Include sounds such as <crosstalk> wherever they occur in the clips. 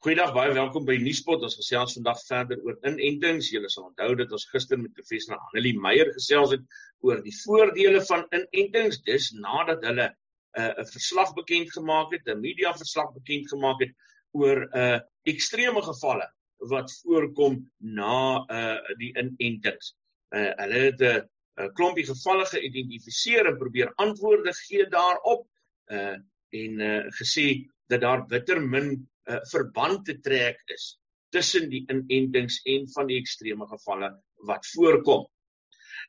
Goeiedag, baie welkom by Nuuspot. Ons gesels vandag verder oor inentings. Julle sal onthou dat ons gister met professor Annelie Meyer gesels het oor die voordele van inentings. Dis nadat hulle uh, 'n uh, verslag bekend gemaak het, 'n media verslag bekend gemaak het oor 'n uh, ekstreme gevalle wat voorkom na uh, die inentings. Uh, hulle het 'n uh, klompie gevalle geïdentifiseer en probeer antwoorde gee daarop uh, en uh, gesê dat daar bitter min uh, verband te trek is tussen die inentings en van die ekstreme gevalle wat voorkom.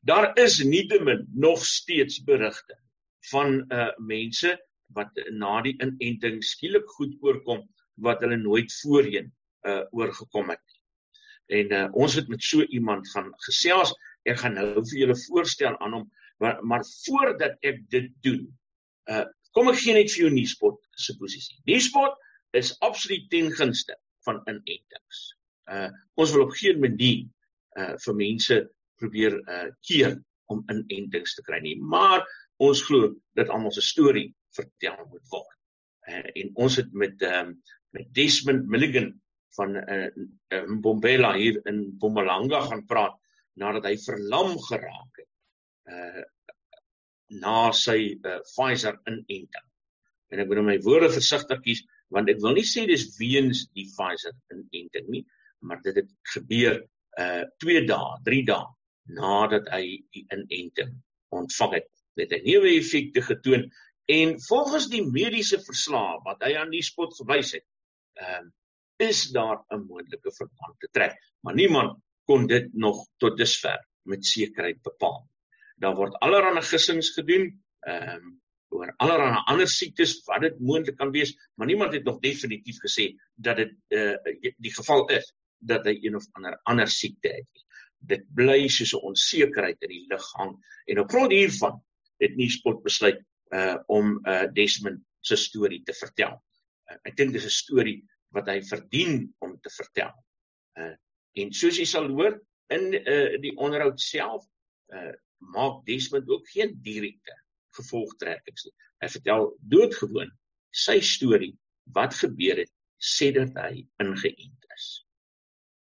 Daar is nietemin nog steeds berigte van uh mense wat na die inenting skielik goed oorkom wat hulle nooit voorheen uh oorgekom het nie. En uh ons het met so iemand gaan gesels. Ek gaan nou vir julle voorstel aan hom, maar, maar voordat ek dit doen, uh kom ek gee net vir jou nuuspot se posisie. Nuuspot is absoluut ten gunste van inentings. Uh ons wil op geen manier uh vir mense probeer uh keer om inentings te kry nie, maar ons glo dat almal se storie vertel moet word. Uh en ons het met ehm um, met Desmond Milligan van uh Mbombela hier in Mpumalanga gaan praat nadat hy verlam geraak het. Uh na sy uh, Pfizer inenting. En ek moet my woorde versigtig kies want ek wil nie sê dis weens die Pfizer inenting nie, maar dit het gebeur uh 2 dae, 3 dae nadat hy die inenting ontvang het. Dit het neeweffekte getoon en volgens die mediese verslae wat hy aan die spot gewys het, ehm uh, is daar 'n moontlike verband te trek, maar niemand kon dit nog tot dusver met sekerheid bepaal. Daar word allerlei gissings gedoen, ehm um, oor allerlei ander siektes wat dit moontlik kan wees, maar niemand het nog definitief gesê dat dit uh, die geval is dat hy een of ander ander siekte het. Dit bly soos 'n onsekerheid in die lug hang en op grond hiervan het Nuuspot besluit uh om uh Desmond se storie te vertel. Uh, ek dink dis 'n storie wat hy verdien om te vertel. Uh en soos jy sal hoor in uh die onderhoud self uh maak Desmond ook geen direkte gevolgtrekkings nie. Hy vertel doodgewoon sy storie wat gebeur het sedert hy ingeënt is.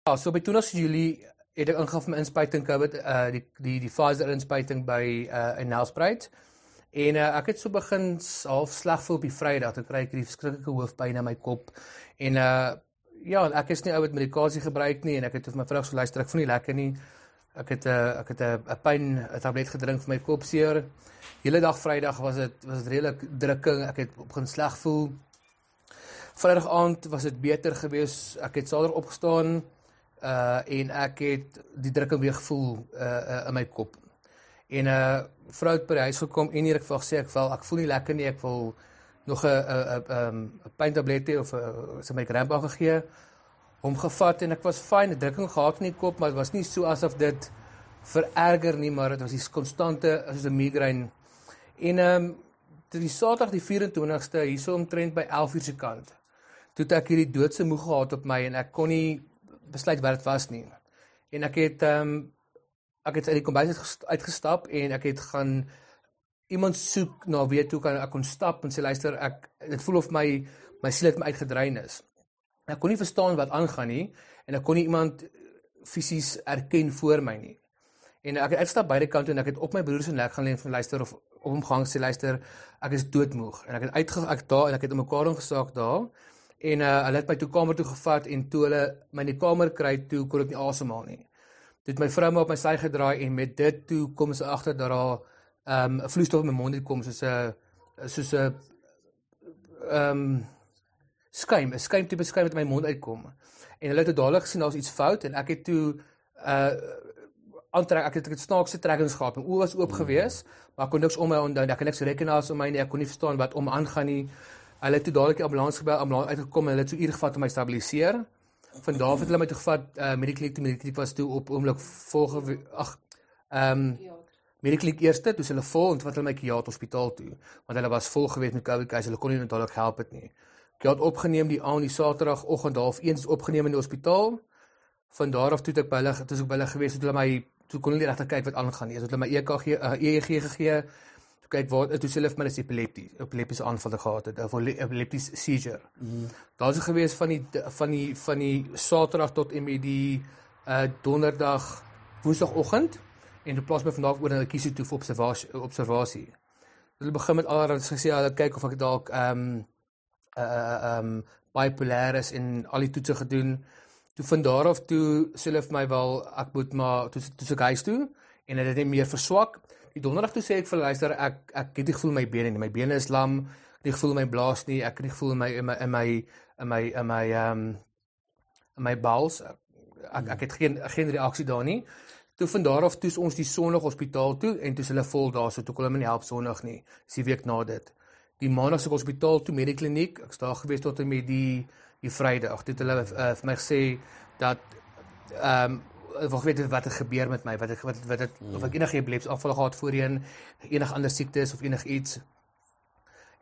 Ja, so by 20 Julie het ek ingegaan vir inspuiting COVID uh die die die Pfizer inspuiting by uh in Nelspruit. En uh, ek het so begin half sleg voel op die Vrydag, toe kry ek hierdie verskriklike hoofpyn in my kop. En uh ja, ek is nie ou met medikasie gebruik nie en ek het vir my vrou gesê luister, ek voel nie lekker nie. Ek het 'n uh, ek het 'n uh, pyn 'n tablet gedrink vir my kopseer. Hele dag Vrydag was dit was dit redelik drukking. Ek het begin sleg voel. Vrydag aand was dit beter gewees. Ek het Saterdag opgestaan uh en ek het die drukking weer gevoel uh, uh in my kop. En 'n uh, vrou het by die huis gekom en hier ek vir gesê ek wil ek voel nie lekker nie. Ek wil nog 'n 'n 'n 'n pyntabletie of 'n uh, so my grandpa gegee hom gevat en ek was fyn, die drukking gehad in die kop, maar dit was nie so asof dit vererger nie, maar dit was die konstante as 'n migraine. En ehm um, toe die Saterdag die 24ste hierso omtrent by 11:00 se kant. Toe ek hierdie doodse moeg gehad op my en ek kon nie besluit wat dit was nie. En ek het ehm um, ek het uit die kombuis uitgestap en ek het gaan iemand soek na wie toe kan ek kon stap en sê luister ek dit voel of my my siel het my uitgedrein is. Ek kon nie verstaan wat aangaan nie en ek kon nie iemand fisies erken voor my nie. En ek het uitstap beide kante en ek het op my broer se nek gaan lê en luister of op hom gang sê luister ek is doodmoeg en ek het uitgegaan ek daar en ek het in mekaar ingesaak daar en uh, hulle het my toe kamer toe gevat en toe hulle my in die kamer kry toe kon ek nie asemhaal nie. Dit my vrou my op my sy gedraai en met dit toe kom sy agter dat daar 'n um, vloeistof in my mond het kom soos 'n soos 'n ehm um, skuim, 'n skuim tipe skuim wat uit my mond uitkom. En hulle het dit dadelik gesien daar's iets fout en ek het toe uh aantrek ek het het snaakse trekkings gehad. My oë was oop gewees, maar ek kon niks om my onthou. Ek kon niks rekenaars om my nie. Ek kon nie verstaan wat om aangaan nie. Hulle het toe dadelik die ambulans gebel, ambulans uitgekom en hulle het so uur gevat om my stabiliseer. Van daar af het hulle my toe gevat uh mediklik toe mediklik was toe op oomlik volgende ag ehm um, mediklik eerste toe hulle vol en toe wat hulle my Kiat hospitaal toe want hulle was vol gewees met COVID case. Hulle kon nie noodwendig help dit nie. Ek het opgeneem die aand die Saterdagoggend half 1 is opgeneem in die hospitaal. Van daar af toe het ek by hulle toe ek by hulle gewees het, hulle my toe kon hulle regtig kyk wat aangaan nie. Hulle het my EKG uh, EEG gegee. toe kyk waar toe sê hulle vir my is epileptie, epileptiese aanvalle gehad het, of epileptiese seizure. Mm. Daar's gewees van die van die van die Saterdag tot en met die uh Donderdag, Woensdagoggend en in plaas my vandag oor na die kies toe vir observasie observasie. Hulle begin met allerlei gesê hulle kyk of ek dalk ehm um, uh um bipolêr is en al die toetse gedoen. Toe van daar af toe sê hulle vir my wel ek moet maar toe toe se huis toe en dit het net meer verswak. Die donderdag toe sê ek vir luister ek ek het nie gevoel my bene nie. My bene is lam. Ek het nie gevoel my blaas nie. Ek het nie gevoel my in my in my in my in my ehm um, in my bowels. Ek ek het geen geen reaksie daar nie. Toe van daar af toe ons die Sondag hospitaal toe en toe is hulle vol daar so toe kon hulle my nie help Sondag nie. Dis die week na dit. Die Maandag se hospitaal toe met die kliniek. Ek staan gewees tot en met die die Vrydag. Toe het hulle uh, vir my gesê dat ehm um, wou weet wat het gebeur met my wat ek wat wat het of ek hmm. enige epilepsie aanval gehad voorheen enige ander siektes of enig iets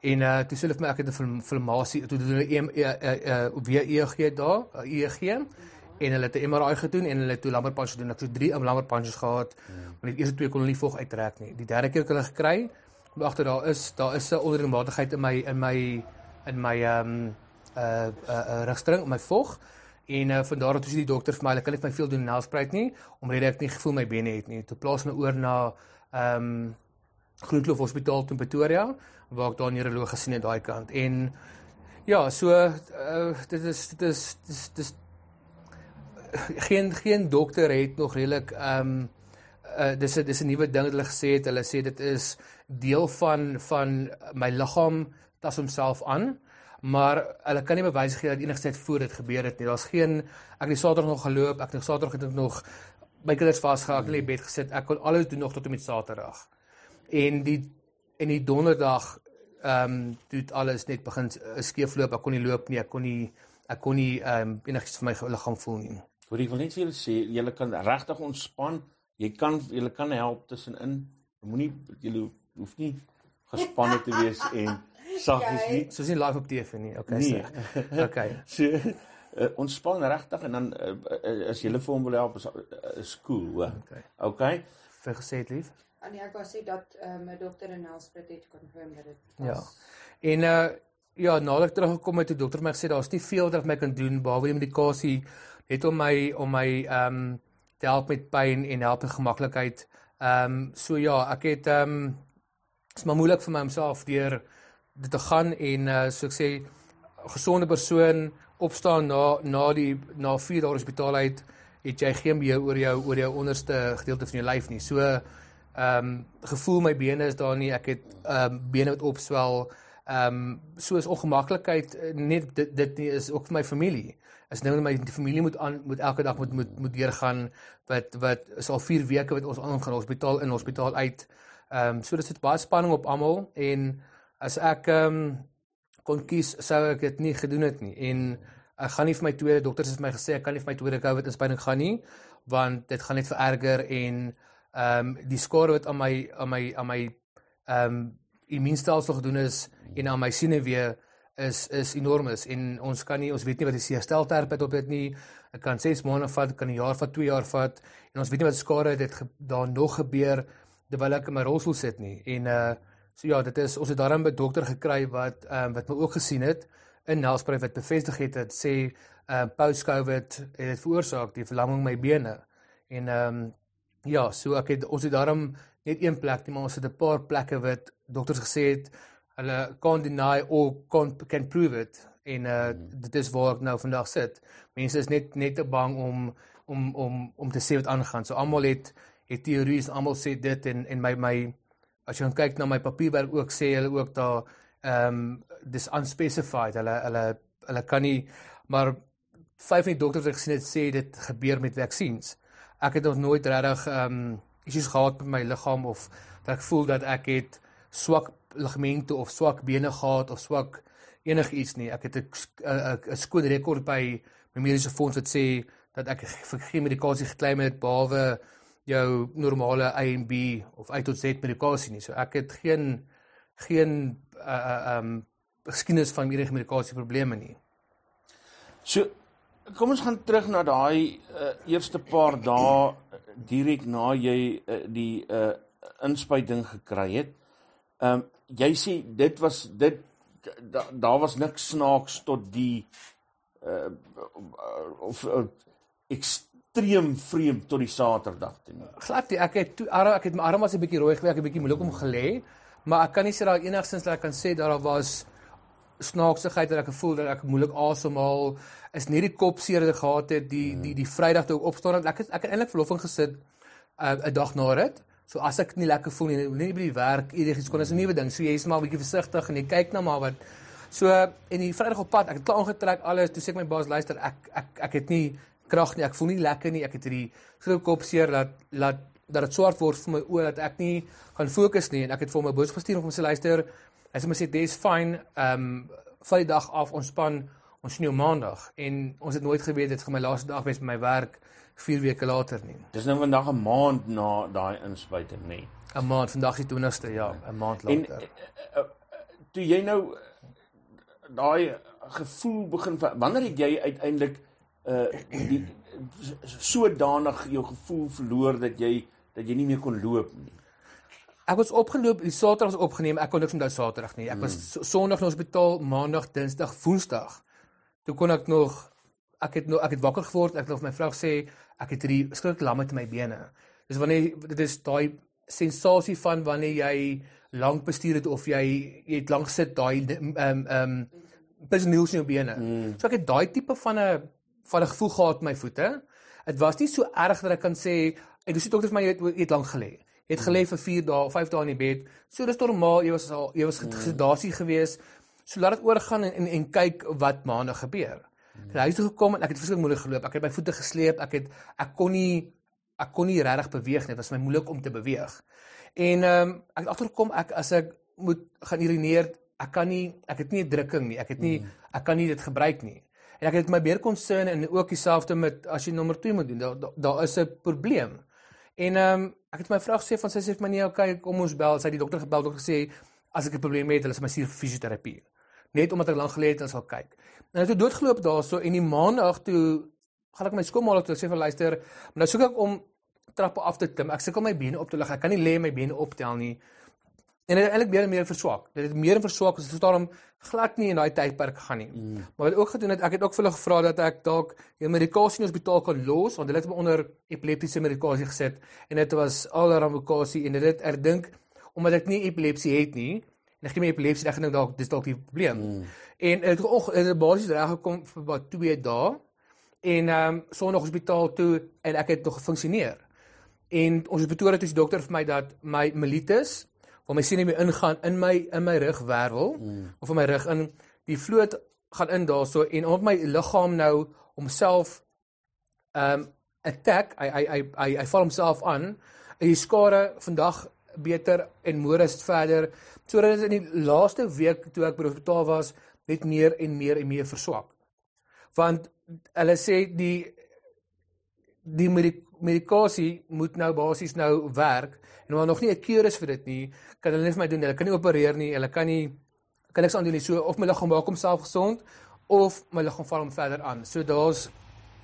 en uh toe sê hulle vir my ek het 'n inflammasie toe doen hulle EM uh weer EEG daar EEG en hulle het 'n MRI gedoen en hulle het toe lamber punch gedoen ek het so 3 lamber punches gehad hmm. maar die eerste twee kon hulle nie volg uittrek nie die derde keer het hulle gekry agter daar is daar is 'n onregelmatigheid in my in my in my ehm um, uh uh rigstring in my volg En uh, van daar af toe sê die dokter vir my, hulle kan nie vir my veel doen nelspruit nie, omdat ek nie gevoel my bene het nie. Toe plaas my oor na ehm um, Groenkloof Hospitaal in Pretoria waar ek daar 'n neuroloog gesien het daai kant. En ja, so uh, dit is dit is dis dis geen geen dokter het nog redelik ehm um, uh, dis dis 'n nuwe ding wat hulle gesê het. Hulle sê dit is deel van van my liggaam tas homself aan maar hulle kan nie bewys gee dat enigsins voor dit gebeur het nie. Daar's geen ek het Saterdag nog geloop, ek het Saterdag het ek nog my kinders vasgehou, in die bed gesit. Ek kon alles doen nog tot en met Saterdag. En die en die Donderdag ehm um, het alles net begin skeefloop. Ek kon nie loop nie, ek kon nie ek kon nie ehm um, enigiets vir my liggaam voel nie. Hoor jy wil net vir julle sê, julle kan regtig ontspan. Jy kan julle kan help tussenin. Moenie julle hoef nie gespanne te wees en <laughs> saggies nie. Soos nie live op TV nie. Okay, nee. sê. Okay. <laughs> so uh, ontspan regtig en dan uh, uh, as jy hulle vir hom wil help is is cool, hoor. Okay. Okay. Vir gesê het lief. Annie, ek wou sê dat my um, dokter in Nelspruit het konfirm dat dit was. Ja. En uh ja, nadat ek teruggekom het, het die dokter my gesê daar's nie veel wat ek my kan doen behalwe die medikasie net om my om my ehm um, te help met pyn en help met gemaklikheid. Ehm um, so ja, ek het ehm um, is maar moeilik vir my homself deur dit te gaan en uh, so ek sê gesonde persoon opstaan na na die na 4 dae hospitaal uit het jy geen beheer oor jou oor jou onderste gedeelte van jou lyf nie. So ehm um, gevoel my bene is daar nie. Ek het ehm um, bene wat opswel. Ehm um, so is ongemaklikheid eh, net dit dit nie is ook vir my familie. As nou my familie moet aan moet elke dag moet moet moet deurgaan wat wat is al 4 weke wat ons aangaan hospitaal in hospitaal uit. Ehm um, so dit sit baie spanning op almal en as ek ehm um, kon kies sou ek dit nie gedoen het nie en ek gaan nie vir my tweede dokters het my gesê ek kan nie vir my tweede COVID inspuiting gaan nie want dit gaan net vererger en ehm um, die skade wat aan my aan my aan my ehm um, immuunstelsel gedoen is en aan my siene weer is is enorm is. En ons kan nie ons weet nie wat die seerstelterp het op dit nie. Dit kan 6 maande vat kan 'n jaar vat 2 jaar vat en ons weet nie wat skade dit daar nog gebeur terwyl ek in my rolstoel sit nie. En uh So ja, dit is ons het daarin 'n dokter gekry wat ehm um, wat my ook gesien het in Nelspruit wat bevestig het dat sê ehm uh, post-COVID het dit veroorsaak die verlamming my bene. En ehm um, ja, so ek het ons het daarin net een plek, nie, maar ons het 'n paar plekke wat dokters gesê het hulle can't deny or can't can prove it en uh dit is waar ek nou vandag sit. Mense is net net te bang om om om om te sê wat aangaan. So almal het het teorieë, almal sê dit en en my my as jy kyk na my papierwerk ook sê hulle ook daar ehm um, dis unspecified hulle hulle hulle kan nie maar vyf van die dokters wat gesien het sê dit gebeur met vaksines. Ek het nog nooit regtig ehm um, issues gehad met my liggaam of dat ek voel dat ek het swak ligamente of swak bene gehad of swak enigiets nie. Ek het 'n skoon rekord by my mediese fonds wat sê dat ek vir geen medikasie geklaim het behalwe jou normale A en B of A tot Z medikasie nie. So ek het geen geen uh um geskiedenis van enige medikasie probleme nie. So kom ons gaan terug na daai uh, eerste paar dae direk na jy uh, die uh inspuiting gekry het. Ehm um, jy sê dit was dit daar da was niks snaaks tot die uh of uh, ekstreem vreemd tot die Saterdag toe nie. Glad nie. Ek het toe ek het my arm was 'n bietjie rooi gewees, ek het 'n bietjie moeilik om gelê, maar ek kan nie sê daar enigstens dat ek kan sê dat daar was snaaksigheid dat ek gevoel dat ek moeilik asemhaal. Is nie die kop seer wat ek gehad het die die die Vrydag toe ek opstaan het. Ek het, ek het eintlik verlof ingesit uh, 'n dag na dit. So as ek nie lekker voel nie nie by die werk enigiets kon is 'n nuwe ding. So jy is maar 'n bietjie versigtig en jy kyk na maar wat. So en die Vrydag op pad ek het klaar aangetrek alles toe sê ek my baas luister ek ek ek het nie krag nie ek voel nie lekker nie ek het hierdie groot kop seer dat laat dat dit swart word vir my oë dat ek nie gaan fokus nie. En ek het vir my boos gestuur om hom sê luister Hy sê my sê dis fyn. Ehm um, val die dag af ontspan ons jou maandag en ons het nooit geweet dit gaan my laaste dag wees by my werk 4 weke later nie. Dis nou vandag 'n maand na daai inspuiting nê. 'n Maand, vandag die 20ste, ja, 'n maand later. En uh, uh, toe jy nou daai gevoel begin wanneer het jy uiteindelik uh die sodanig jou gevoel verloor dat jy dat jy nie meer kon loop nie. Ek was opgeloop, die Saterdag was opgeneem. Ek kon niks onthou Saterdag nie. Ek was mm. Sondag na hospitaal, Maandag, Dinsdag, Woensdag. Toe kon ek nog ek het nog ek het wakker geword. Ek het nog my vrou sê ek het hierdie skrikkelike lammet in my bene. Dis wanneer dit is daai sensasie van wanneer jy lank bestuur het of jy jy het lank sit daai ehm um, ehm um, personeel in jou bene. Mm. So ek het daai tipe van 'n van 'n gevoel gehad in my voete. Dit was nie so erg dat ek kan sê ek dis die dokter vir my jy het, het lank gelê. Het gelê vir 4 dae, 5 dae in die bed. So dis normaal, jy was al jy was gesedasie gewees. So laat dit oorgaan en, en en kyk wat maandag gebeur. Ek het huis toe gekom en ek het verskriklik moeilik geloop. Ek het my voete gesleep. Ek het ek kon nie ek kon nie regtig beweeg nie. Dit was my moeilik om te beweeg. En ehm um, ek het agtergekom ek as ek moet gaan urineer, ek kan nie ek het nie 'n drukking nie. Ek het nie ek kan nie dit gebruik nie. En ek het my meer concern en ook dieselfde met as jy nommer 2 moet doen. Daar daar da is 'n probleem. En ehm um, ek het my vrou gesê van sy sê vir my nee, okay, kom ons bel. Sy het die dokter gebel, dokter gesê as ek 'n probleem het, hulle sal my stuur vir fisioterapie. Net omdat ek lank gelê het en sal kyk. En ek het doodgeloop daarso en die maandag toe gaan ek my skoonmaak toe sê vir luister, nou soek ek om trappe af te klim. Ek sukkel my bene op te lig. Ek kan nie lê my bene optel nie. En dit het eintlik meer en meer verswak. Dit het meer en verswak as dit daarom glad nie in daai tydperk gaan nie. Mm. Maar wat ook gedoen het, ek het ook vir hulle gevra dat ek dalk die medikasie in die hospitaal kan los want hulle het my onder epileptiese medikasie gesit en dit was allerlei medikasie en dit het erdink omdat ek nie epilepsie het nie en ek het nie epilepsie ek dink dalk dis dalk die probleem. Mm. En dit het, het basies reg gekom vir wat 2 dae en ehm um, sonder hospitaal toe en ek het nog gefunksioneer. En ons het betoor het die dokter vir my dat my mellitus waar my siene mee ingaan in my in my rugwervel mm. of in my rug in die vloot gaan in daarso en op my liggaam nou homself um attack hy hy hy hy, hy val homself aan en die skare vandag beter en môre is verder sodat dit in die laaste week toe ek by die hospitaal was net meer en meer en meer verswak want hulle sê die die medikasie moet nou basies nou werk en omdat nog nie 'n kuur is vir dit nie, kan hulle net vir my doen. Hulle kan nie opereer nie. Hulle kan nie kan niks aan doen nie. So of my liggaam maak homself gesond of my liggaam val hom verder aan. So daar's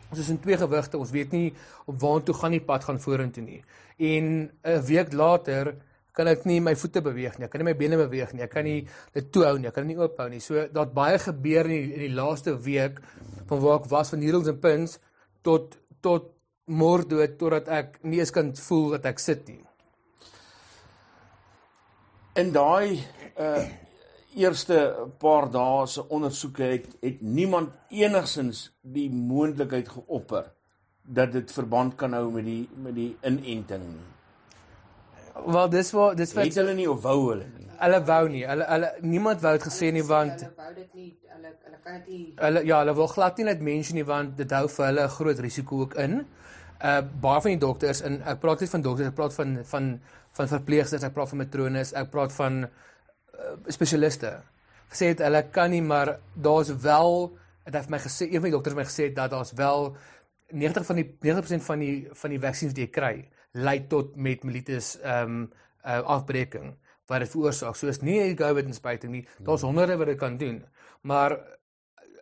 ons is in twee gewigte. Ons weet nie op waantoe gaan die pad gaan vorentoe nie. En 'n week later kan ek nie my voete beweeg nie. Ek kan nie my bene beweeg nie. Ek kan nie dit toehou nie. Ek kan nie oophou nie. So daar't baie gebeur in die, in die laaste week van waar ek was van needles and pins tot tot moorddood totdat ek nie eens kan voel dat ek sit nie. In daai uh eerste paar dae se ondersoeke het het niemand enigsins die moontlikheid geopper dat dit verband kan hou met die met die inenting nie. Wel dis wat dis wat hulle nie of wou hulle nie. Hulle wou nie. Hulle hulle niemand wou dit gesê nie want hulle wou dit nie. Hulle hulle kan dit nie. Hulle ja, hulle wil glad nie net mense nie want dit hou vir hulle 'n groot risiko ook in uh baie van die dokters en ek praat nie van dokters ek praat van van van verpleegsters ek praat van matrones ek praat van uh, spesialiste gesê het hulle kan nie maar daar's wel dit het my gesê een van die dokters het my gesê dat daar's wel 90 van die 90% van die van die vaksines wat jy kry lei tot met mellitus ehm um, uh, afbreking wat dit veroorsaak. So is nie 'n COVID inspuiting nie daar's honderde wat dit kan doen. Maar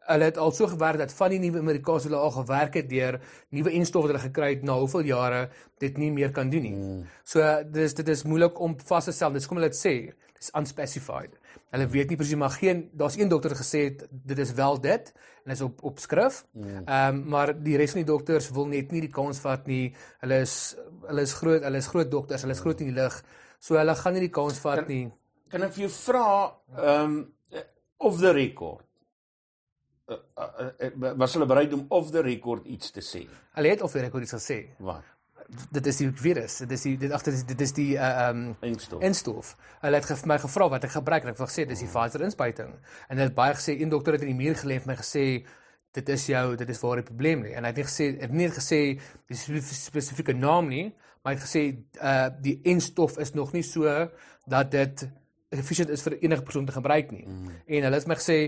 hulle het al so gewerk dat van die nuwe medikasies hulle al gewerk het deur nuwe enstowwe wat hulle gekry het na hoeveel jare dit nie meer kan doen nie. Mm. So dis dit is moeilik om vas te stel. Dis kom hulle dit sê, dis unspecified. Hulle weet nie presies maar geen daar's een dokter gesê het dit is wel dit en is op op skrif. Ehm mm. um, maar die res van die dokters wil net nie die kans vat nie. Hulle is hulle is groot, hulle is groot dokters, hulle is groot in die lig. So hulle gaan nie die kans vat nie. Kan ek vir jou vra ehm um, of the record was hulle bereid om of the record iets te sê? Hulle het of the record iets gesê. Wat? Dit is die virus. Dit is die dit agter dit is die uh um Instof. instof. Hulle het vir my gevra wat ek gebruik en ek het gesê dis die Pfizer inspuiting. En hulle het baie gesê een dokter het in die muur gelê en my gesê dit is jou dit is waar die probleem lê. En hy het nie gesê het nie gesê die spesifieke naam nie, maar hy het gesê uh die instof is nog nie so dat dit efficient is vir enige persoon te gebruik nie. Mm. En hulle het my gesê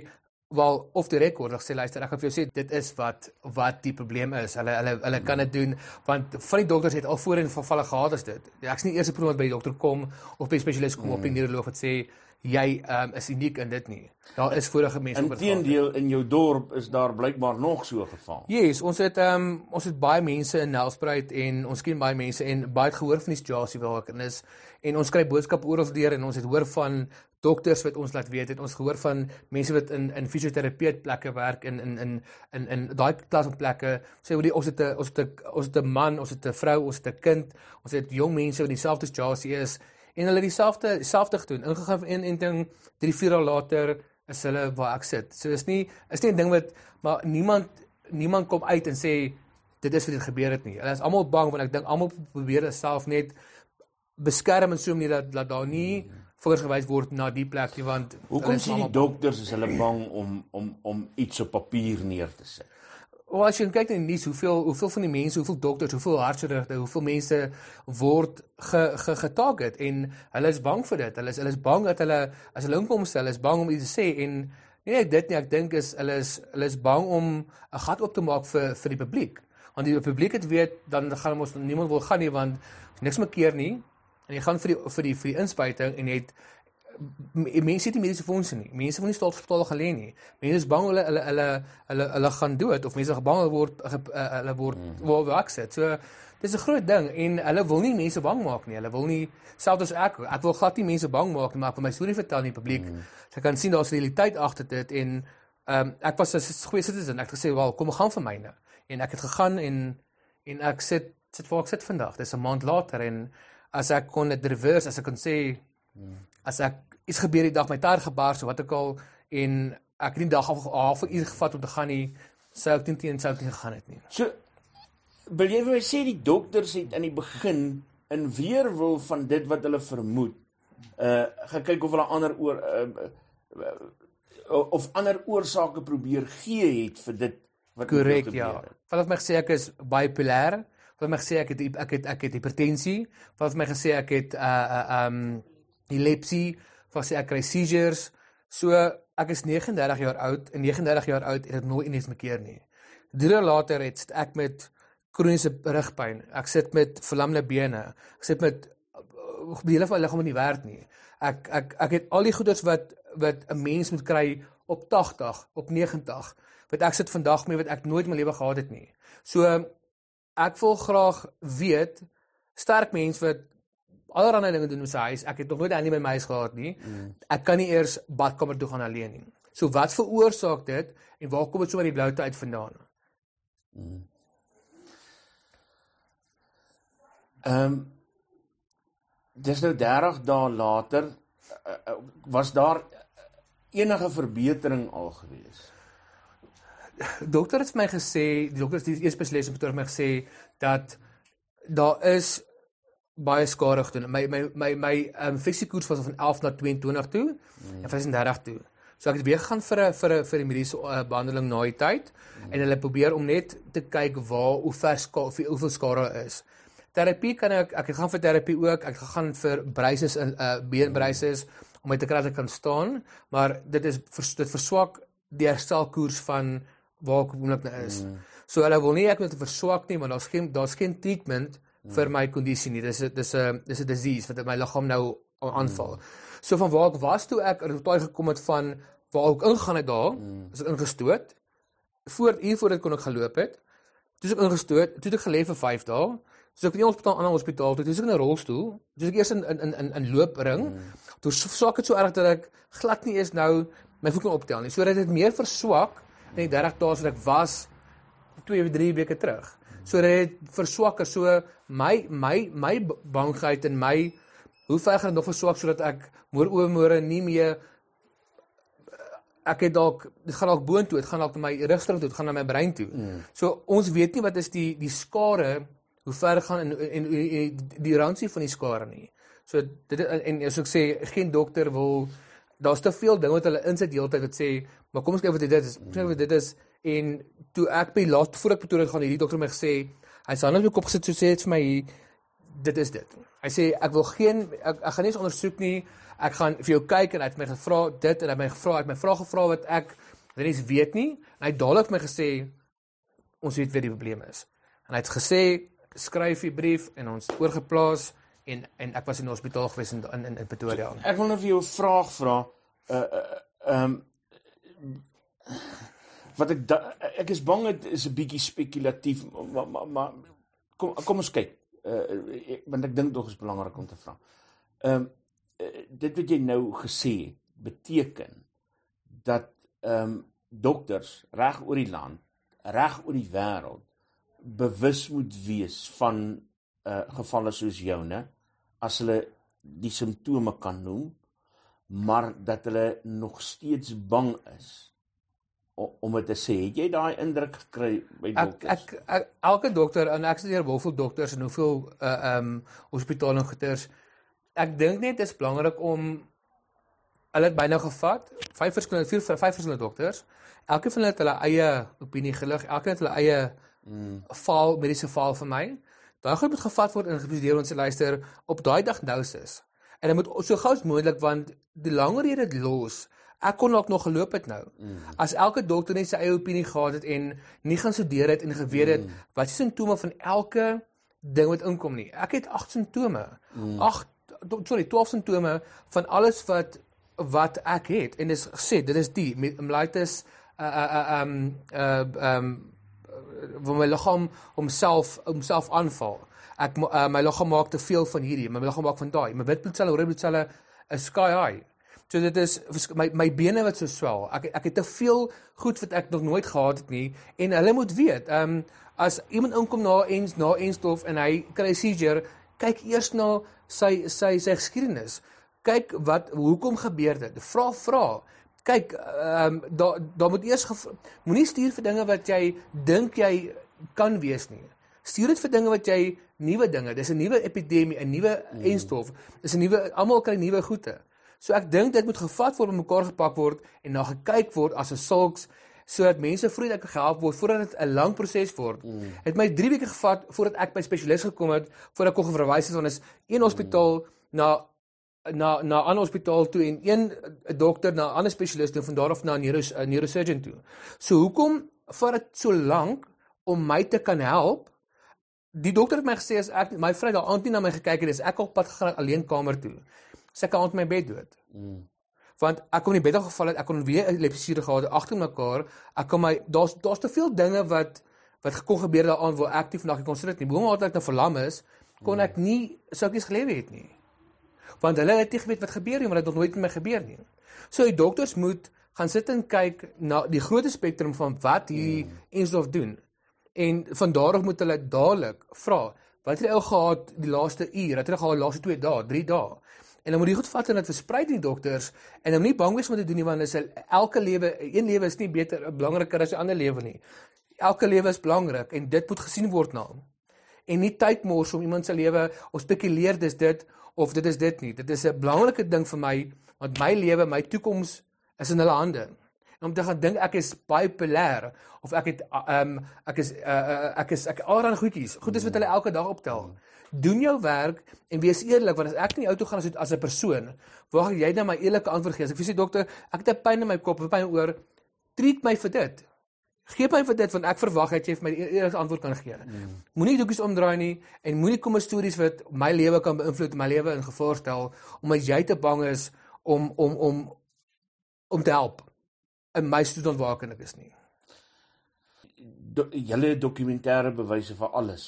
wel of die rekord sê luister ek gaan vir jou sê dit is wat wat die probleem is. Hulle hulle hulle kan dit doen want van die dokters het al voorheen vervalle gehad as dit. Ek's nie eers persoon wat by die dokter kom of by spesialis kom mm. of 'n neuroloog wat sê jy um, is uniek in dit nie. Daar is vorige mense op Inteendeel in jou dorp is daar blykbaar nog so geval. Yes, ons het um, ons het baie mense in Nelspruit en ons ken baie mense en baie gehoor van die situasie waar ek in is. En ons kry boodskappe oral deur en ons het hoor van dokters wat ons laat weet het. Ons gehoor van mense wat in in fisioterapie plekke werk in in in in in daai klas van plekke. Sê hoe die ons het 'n ons het 'n ons het 'n man, ons het 'n vrou, ons het 'n kind, ons het jong mense wat in dieselfde situasie is en hulle dieselfde dieselfde gedoen ingegaan in en ding 3 4 dae later is hulle waar ek sit. So is nie is nie 'n ding wat maar niemand niemand kom uit en sê dit is wat dit gebeur het nie. Hulle is almal bang want ek dink almal probeer self net beskerm en so meer dat dat daar nie vingers gewys word na die plek nie want hoekom sien die dokters is hulle bang om om om iets op papier neer te sit? Of as jy kyk in die nuus, hoeveel hoeveel van die mense, hoeveel dokters, hoeveel hartchirurge, hoeveel mense word ge, ge getarget en hulle is bang vir dit. Hulle is hulle is bang dat hulle as hulle inkom stel, is bang om iets te sê en nie net dit nie, ek dink is hulle is hulle is bang om 'n gat oop te maak vir vir die publiek. Want die publiek het weet dan gaan ons niemand wil gaan nie want niks maak keer nie. En jy gaan vir die vir die vir die inspuiting en jy het mense het nie mediese fondse nie. Mense van die staatshospitale gaan lê nie. Mense is bang hulle hulle hulle hulle hulle gaan dood of mense gebang word eh, hulle word hmm. waar werk sit. So dis 'n groot ding en hulle wil nie mense bang maak nie. Hulle wil nie selfs as ek ek wil glad nie mense bang maak nie, maar ek wil my storie vertel aan die publiek. Hmm. Sy kan sien daar's realiteit agter dit en ehm um, ek was 'n goeie citizen. Ek het gesê, "Wel, kom gaan vir myne." En ek het gegaan en en ek sit sit voor ek sit vandag. Dis 'n maand later en as ek kon dit reverse, as ek kon sê hmm. as ek iets gebeur die dag my tyre gebar so wat ek al en ek het nie dag af half uur gevat om te gaan nie sou ek teen teen sou nie gegaan het nie. So wil jy vir my sê die dokters het aan die begin in weerwil van dit wat hulle vermoed uh gekyk of hulle ander oor uh, uh, of ander oorsake probeer gee het vir dit wat korrek ja. Wat het my gesê ek is bipolêr? Wat het my gesê ek het ek het ek het hipertensie? Wat het my gesê ek het uh uh um epilepsie? Van sê ek kry seizures. So ek is 39 jaar oud en 39 jaar oud het ek nooit iets mekeer nie. Drie dae later het ek met kroniese rugpyn. Ek sit met verlamde bene. Ek sit met dele van my liggaam nie werk nie. Ek ek ek het al die goeders wat wat 'n mens moet kry op 80, op 90 wat ek sit vandag mee wat ek nooit in my lewe gehad het nie. So ek wil graag weet sterk mense wat allerlei dinge doen met sy huis. Ek het nog nooit aan nie by my huis gehad nie. Mm. Ek kan nie eers badkamer toe gaan alleen nie. So wat veroorsaak dit en waar kom dit so uit die bloute uit vandaan? Mm. Ehm um, dis nou 30 dae later uh, uh, was daar enige verbetering al gewees? Dokter het vir my gesê, die dokter het eers spesialis het my gesê dat daar is baie skade gedoen. My my my my um, infeksiekoers was van 11 na 22 toe mm. en 35 toe. So ek het weer gaan vir 'n vir 'n vir 'n mediese uh, behandeling na die tyd mm. en hulle probeer om net te kyk waar hoe ver skade hoeveel skade is. Terapie kan ek ek het gaan vir terapie ook. Ek gegaan vir braces in uh beenbraces om met te kry dat ek kan staan, maar dit is vers, dit verswak die herstelkoers van waar ek oomblik nou is. Mm. So hulle wil nie ek moet verswak nie, maar daar's geen daar's geen treatment vir my kondisie nie. Dis dis 'n dis 'n disease wat my liggaam nou aanval. Mm. So van waar ek was toe ek resultaat gekom het van waar ek ingegaan het daar, mm. is ek ingestoot voor hier voor dit kon ek geloop het. Toe ek ingestoot, toe ek gelê vir 5 dae. So ek in die hospitaal aan 'n hospitaal toe, toe ek in 'n rolstoel. Toe ek eers in in in in loopring. Mm. Toe swak dit so erg dat ek glad nie eens nou my voet kan optel nie. So dit meer verswak in die 30 dae wat ek was 2 of 3 weke terug. So dit verswak. So my my my bangheid en my hoe ver gaan dit nog verswak sodat ek môre oormôre nie meer ek het dalk dit gaan dalk boontoe, dit gaan dalk na my rugstring toe, dit gaan na my brein toe. Mm. So ons weet nie wat is die die skare hoe ver gaan en en, en, en die ransie van die skare nie. So dit en as ek sê geen dokter wil daar's te veel dinge wat hulle insit heeltyd wat sê maar kom ons kyk wat dit is. Sê wat dit is en toe ek by laat voor ek Pretoria gaan hierdie dokter my gesê hy sê net op kop gesit so sê dit vir my dit is dit. Hy sê ek wil geen ek, ek gaan nie eens ondersoek nie ek gaan vir jou kyk en hy het my gevra dit en hy het my gevra, hy het my vra gevra wat ek net weet nie. En hy het dadelik my gesê ons weet wat die probleem is. En hy het gesê skryf die brief en ons oorgeplaas en en ek was in die hospitaal gewees in in in Pretoria. Ek wil net vir jou 'n vraag vra. Uh ehm uh, um, wat ek da, ek is bang dit is 'n bietjie spekulatief maar maar ma, kom kom ons kyk. Uh want ek dink dit is belangrik om te vra. Ehm um, dit wat jy nou gesê het beteken dat ehm um, dokters reg oor die land, reg oor die wêreld bewus moet wees van uh gevalle soos joune as hulle die simptome kan noem, maar dat hulle nog steeds bang is om dit te sê. Het jy daai indruk gekry by dokters? Ek, ek, ek elke dokter en ek studeer hoeveel dokters en hoeveel uh um, hospitale en goeters ek dink net dit is belangrik om hulle het byna gevat, vyf verskillende vier vyf verskillende dokters. Elkeen van hulle het hulle eie opinie gelig, elkeen het hulle eie mm. faal mediese faal vir my. Daai goed moet gevat word en geprosedeer ons luister op daai diagnoses. En dit moet so gou as moontlik want die langer jy dit los, ek kon ook nog geloop het nou. Mm. As elke dokter net sy eie opinie gehad het en nie gaan studeer het en geweet het mm. wat is simptome van elke ding wat inkom nie. Ek het 8 simptome. 8 mm sorry 12 simptome van alles wat wat ek het en dis gesê dit is die myelitis uh uh um uh um waar my liggaam homself homself aanval. Ek uh, my liggaam maak te veel van hierdie, my liggaam maak van daai. My wit bloedselle, rooi bloedselle is sky high. So dit is my my bene wat so swel. Ek ek het te veel goed wat ek nog nooit gehad het nie en hulle moet weet, um as iemand inkom na ens na enstof en hy kry seizure, kyk eers na sy sy sy geskiedenis. Kyk wat hoekom gebeur dit? Vra vra. Kyk, ehm um, daar daar moet eers moenie stuur vir dinge wat jy dink jy kan wees nie. Stuur dit vir dinge wat jy nuwe dinge. Dis 'n nuwe epidemie, 'n nuwe mm. enstof. Dis 'n nuwe almal kry nuwe goede. So ek dink dit moet gevat word, mekaar gepak word en na gekyk word as 'n sulks sodat mense vroeër gehelp word voordat dit 'n lang proses word. Mm. Het my 3 weke gevat voordat ek by spesialis gekom het voordat ek kon verwys het aan 'n hospitaal mm. na na na 'n ander hospitaal toe en een dokter na 'n ander spesialis toe en van daar af na 'n neuro, neurosurgeon toe. So hoekom vat dit so lank om my te kan help? Die dokter het my gesê as ek my vrou daar aand nie na my gekyk het, is ek op pad gegaan alleen kamer toe. Kan aand my bed dood. Mm. Want ek kom in die bed geval het ek kon weer epilepsie gehad agter mekaar. Ek kom my daar's daar's te veel dinge wat wat gekon gebeur daaraan waar ek nie vandag kon sit nie boom altyd nou verlam is kon ek nie soukies gelewe het nie. Want hulle het nie geweet wat gebeur nie want dit het nog nooit met my gebeur nie. So die dokters moet gaan sit en kyk na die groot spektrum van wat hierdie hmm. enstof doen. En van daarop moet hulle dadelik vra wat het jy ou gehad die laaste uur? Het jy gehad die laaste 2 dae 3 dae En dan moet jy goed vat en dit versprei die dokters en dan nie bang wees om te doen nie want is elke lewe een lewe is nie beter belangriker as 'n ander lewe nie. Elke lewe is belangrik en dit moet gesien word na. En nie tyd mors om iemand se lewe of spekuleer dis dit of dit is dit nie. Dit is 'n belangrike ding vir my want my lewe, my toekoms is in hulle hande. En om te gaan dink ek is baie populêr of ek het ehm um, ek is uh, uh, ek is ek alreeds goedjies. Goed is wat hulle elke dag optel. Doen jou werk en wees eerlik want as ek in die auto gaan as as 'n persoon, wag jy net my eerlike antwoord gee. As ek vir sê dokter, ek het 'n pyn in my kop, 'n pyn oor, treat my vir dit. Gee my vir dit want ek verwag dat jy vir my die eerlike antwoord kan gee. Mm. Moenie doekies omdraai nie en moenie kom met stories wat my lewe kan beïnvloed, my lewe in gevaar stel omdat jy te bang is om om om om te help in my toestand waar ek is nie. do, julle dokumentêre bewyse vir alles.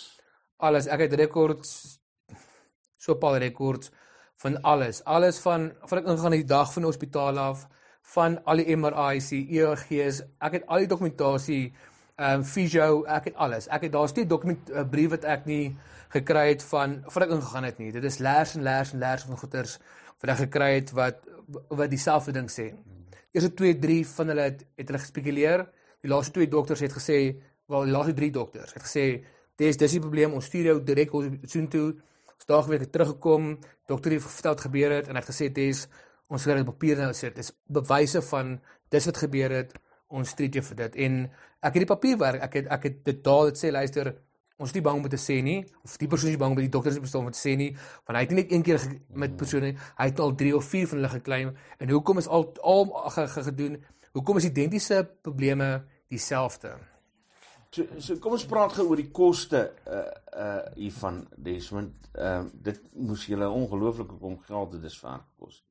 Alles, ek het rekords so 'n paar rekords van alles. Alles van van ek ingaan die dag van die hospitaal af, van al die MRI's, EEG's. Ek het al die dokumentasie, ehm um, fisio, ek het alles. Ek het daar's nie dokument 'n brief wat ek nie gekry het van voor ek ingegaan het nie. Dit is lers en lers en lers van goeters wat ek gekry het wat wat dieselfde ding sê. Eerste 2, 3 van hulle het, het hulle gespekuleer. Die laaste twee dokters het gesê, wel die laaste 3 dokters het gesê, "Dis dis die probleem, ons stuur jou direk hospitaal toe." Ons daag weer teruggekom, dokter het vertel wat gebeur het en hy het gesê, "Dis ons gaan dit op papier nou sit. Dis bewyse van dis wat gebeur het. Ons treat jou vir dit." En ek het die papierwerk, ek het ek het dit daar dit sê, luister, ons nie bang om te sê nie. Of die persoon is bang om by die dokters te bestaan om te sê nie want hy het nie net een keer met persone hy het al 3 of 4 van hulle geklaim en hoekom is al al ge, ge, gedoen? Hoekom is identiese probleme dieselfde? So, so kom ons praat gou oor die koste uh uh hiervan Desmond. Ehm uh, dit moes julle ongelooflike kom geld dit is vaar gekos.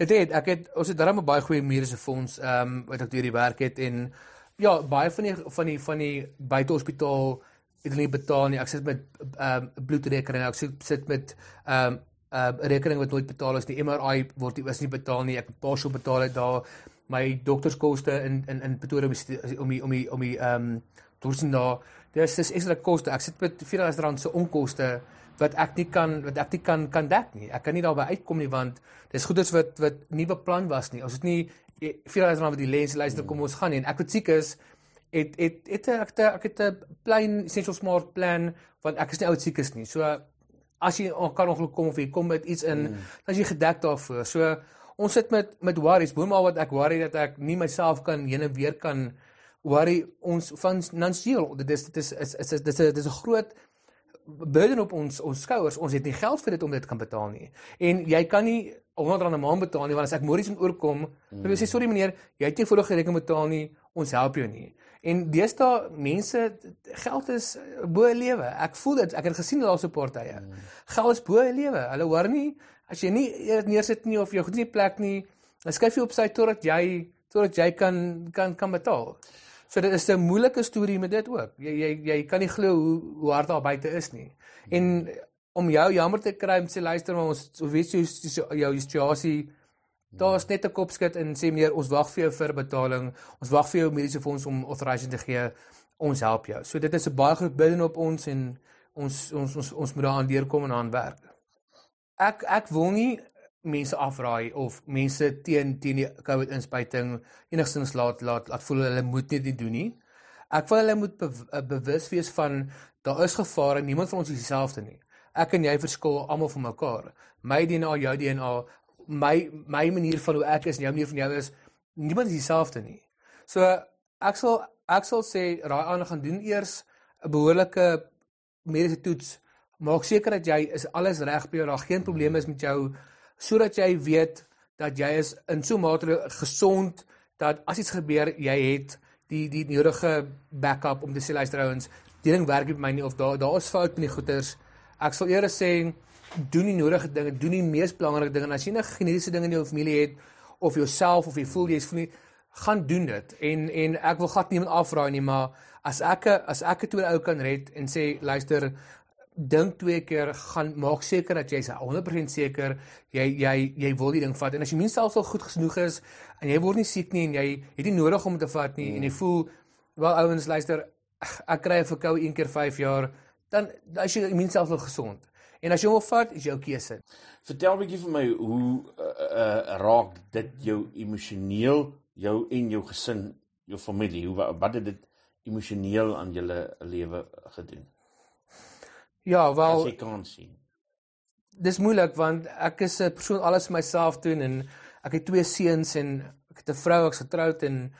Dit het ek het ons het darem 'n baie goeie mediese fonds ehm um, wat ek deur die werk het en ja baie van die van die van die buitehospitaal het hulle nie betaal nie. Ek sit met ehm um, bloedrekening. Ek sit sit met ehm um, 'n uh, rekening wat nooit betaal is nie. MRI word nie is nie betaal nie. Ek so betaal het daar my dokterskoste in in in Pretoria om die, om die, om die ehm um, dorsien daar. Dis dis ekstra koste. Ek sit met R4000 se onkoste wat ek nie kan wat ek nie kan kan dek nie. Ek kan nie daarby uitkom nie want dis goeders wat wat nie beplan was nie. Ons het nie R4000 wat die lens luister kom ons gaan nie. En ek wat siek is het het het ek het ek het 'n plain essential smart plan want ek is nie oud siek is nie. So as jy kan ongeluk kom of jy kom met iets in, mm. dan is jy gedek daarvoor. So ons sit met met worries, boonop wat ek worry dat ek nie myself kan heen en weer kan worry ons finansiëel. Dit is dit is is is dit is 'n dis 'n groot burden op ons ons skouers. Ons het nie geld vir dit om dit kan betaal nie. En jy kan nie 100 rand 'n maand betaal nie want as ek môre iets moet oorkom, mm. dan sê sorry meneer, jy het nie volle rekening betaal nie, ons help jou nie. En deesdae mense geld is bo lewe. Ek voel dit. Ek het gesien daar so 'n paar tye. Mm. Geld is bo lewe. Hulle hoor nie as jy nie neersit nie of jy goed nie plek nie, dan skuif jy op sy totdat jy totdat jy kan kan kan betaal. So dit is 'n moeilike storie met dit ook. Jy jy jy kan nie glo hoe hoe hard daar buite is nie. En om jou jammer te kry om sê luister maar ons weet jy jou situasie Daar's net 'n kopskud en sê meneer, ons wag vir jou vir betaling. Ons wag vir jou mediese fonds om authorization te gee. Ons help jou. So dit is 'n baie groot burden op ons en ons ons ons ons moet daaraan deurkom en aan werk. Ek ek wil nie mense afraai of mense teen teen die COVID inspuiting enigstens laat laat laat voel hulle moet dit nie doen nie. Ek wil hulle moet be, bewus wees van daar is gevare. Niemand van ons is dieselfde nie. Ek en jy verskil almal van mekaar. My DNA, jou DNA, my my manier van hoe ek is en jou manier van jou is niemand is dieselfde nie. So ek sal ek sal sê raai aan gaan doen eers 'n behoorlike mediese toets. Maak seker dat jy is alles reg by jou, daar geen probleme is met jou sodat jy weet dat jy is in so mate gesond dat as iets gebeur, jy het die die nodige backup om te sê luister ouens, die ding werk nie vir my nie of daar daar is fout met die goeters. Ek sal eers sê doen die nodige dinge, doen die mees belangrike dinge. As jy 'n genetiese ding in jou familie het of jouself of jy voel jy's voel nie, gaan doen dit. En en ek wil glad niemand afraai nie, maar as ek as ek 'n tweede ou kan red en sê luister dink twee keer gaan maak seker dat jy's 100% seker jy jy jy wil die ding vat en as jy minstens al goed genoeg is en jy word nie siek nie en jy het nie nodig om te vat nie mm. en jy voel wel ouens luister ek kry 'n verkoue een keer 5 jaar dan as jy minstens al gesond En as jy hom vat, is jou keuse. Vertel 'n bietjie vir my hoe uh, uh, raak dit jou emosioneel, jou en jou gesin, jou familie, hoe wat het dit emosioneel aan julle lewe gedoen? Ja, wel As jy kan sien. Dis moeilik want ek is 'n persoon alles myself doen en ek het twee seuns en ek het 'n vrou ek's getroud en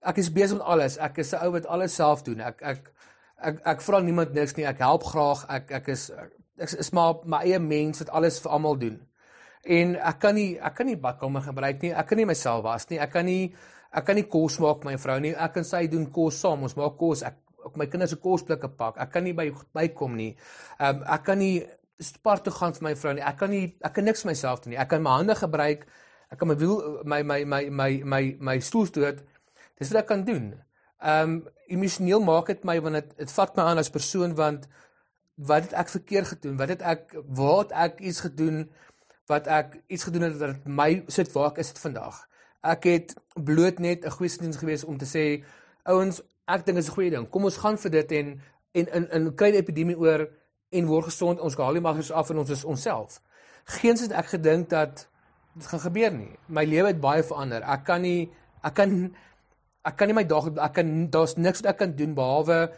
ek is besig met alles. Ek is 'n ou wat alles self doen. Ek ek ek ek vra niemand niks nie. Ek help graag. Ek ek is ek is maar my eie mens wat alles vir almal doen. En ek kan nie ek kan nie badkamer gebruik nie. Ek kan nie myself was nie. Ek kan nie ek kan nie kos maak my vrou nie. Ek en sy doen kos saam. Ons maak kos. Ek ook my kinders se kosblikke pak. Ek kan nie by bykom nie. Ehm um, ek kan nie sport toe gaan vir my vrou nie. Ek kan nie ek kan niks myself doen nie. Ek kan my hande gebruik. Ek kan my wiel my my my my my my stoel stoot. Dis wat ek kan doen. Ehm um, emosioneel maak dit my want dit dit vat my aan as persoon want wat het ek verkeerd gedoen? Wat het ek waar het ek iets gedoen wat ek iets gedoen het dat my sit waar ek is dit vandag? Ek het bloot net 'n goeie sins gewees om te sê ouens, ek dink dit is 'n goeie ding. Kom ons gaan vir dit en en in in die epidemie oor en word gesond. Ons haal die magers af en ons is onsself. Geens het ek gedink dat dit gaan gebeur nie. My lewe het baie verander. Ek kan nie ek kan ek kan nie my dag ek kan daar's niks wat ek kan doen behalwe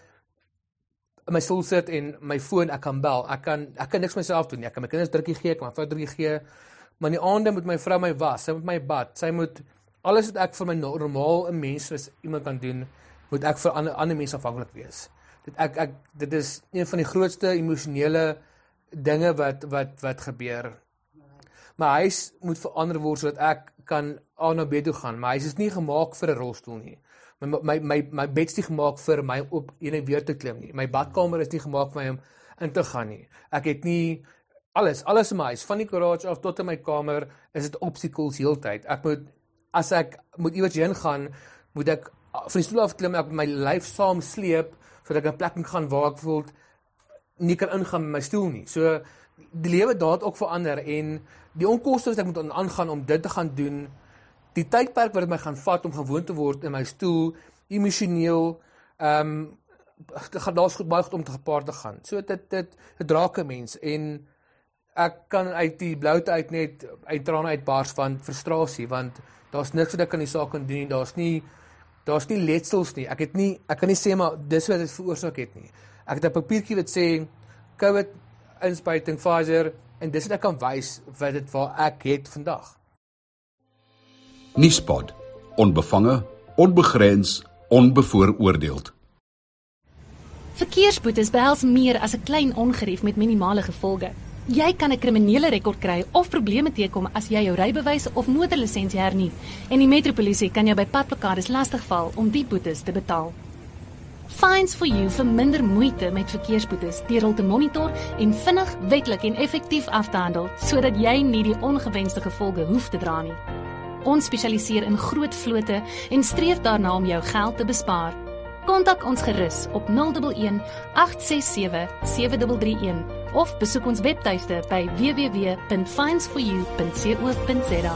in my stoel sit en my foon ek kan bel. Ek kan ek kan niks myself doen nie. Ek kan my kinders drukkie gee, ek kan my vrou drukkie gee. Maar in die aande moet my vrou my was, sy moet my bad, sy moet alles wat ek vir my normaal 'n mens is iemand kan doen, moet ek vir ander ander mense afhanklik wees. Dit ek ek dit is een van die grootste emosionele dinge wat wat wat gebeur. My huis moet verander word sodat ek kan aan na bed toe gaan. My huis is nie gemaak vir 'n rolstoel nie my my my my bed is nie gemaak vir my op en weer te klim nie. My badkamer is nie gemaak vir my om in te gaan nie. Ek het nie alles alles in my huis van die garage af tot in my kamer is dit obstacles heeltyd. Ek moet as ek moet iewers heen gaan, moet ek van die stoel af klim, ek my lyf saam sleep sodat ek 'n plek kan gaan waar ek voel nie kan ingaan met my stoel nie. So die lewe het ook verander en die onkoste wat ek moet aangaan om dit te gaan doen die tydperk wat dit my gaan vat om gewoon te word in my stoel emosioneel ehm um, dit gaan daar's goed baie goed om te gepaard te gaan. So dit dit dit draak 'n mens en ek kan uit die bloute uit net uit trane uitbars van frustrasie want daar's niks wat ek aan die saak kan doen. Daar's nie daar's nie letsels nie. Ek het nie ek kan nie sê maar dis wat dit veroorsaak het nie. Ek het 'n papiertjie wat sê COVID inspuiting Pfizer en dis wat ek kan wys wat dit waar ek het vandag. Nuuspot. Onbevange, onbegrens, onbevooroordeeld. Verkeersboetes behels meer as 'n klein ongerief met minimale gevolge. Jy kan 'n kriminele rekord kry of probleme teekom as jy jou rybewys of motorlisensie hernie en die metropolisie kan jou by padplakkades lastigval om die boetes te betaal. Fines for you vir minder moeite met verkeersboetes deur hul te monitor en vinnig, wettelik en effektief af te handel sodat jy nie die ongewenste gevolge hoef te dra nie. Ons spesialiseer in groot vlote en streef daarna om jou geld te bespaar. Kontak ons gerus op 011 867 7331 of besoek ons webtuiste by www.finds4u.co.za.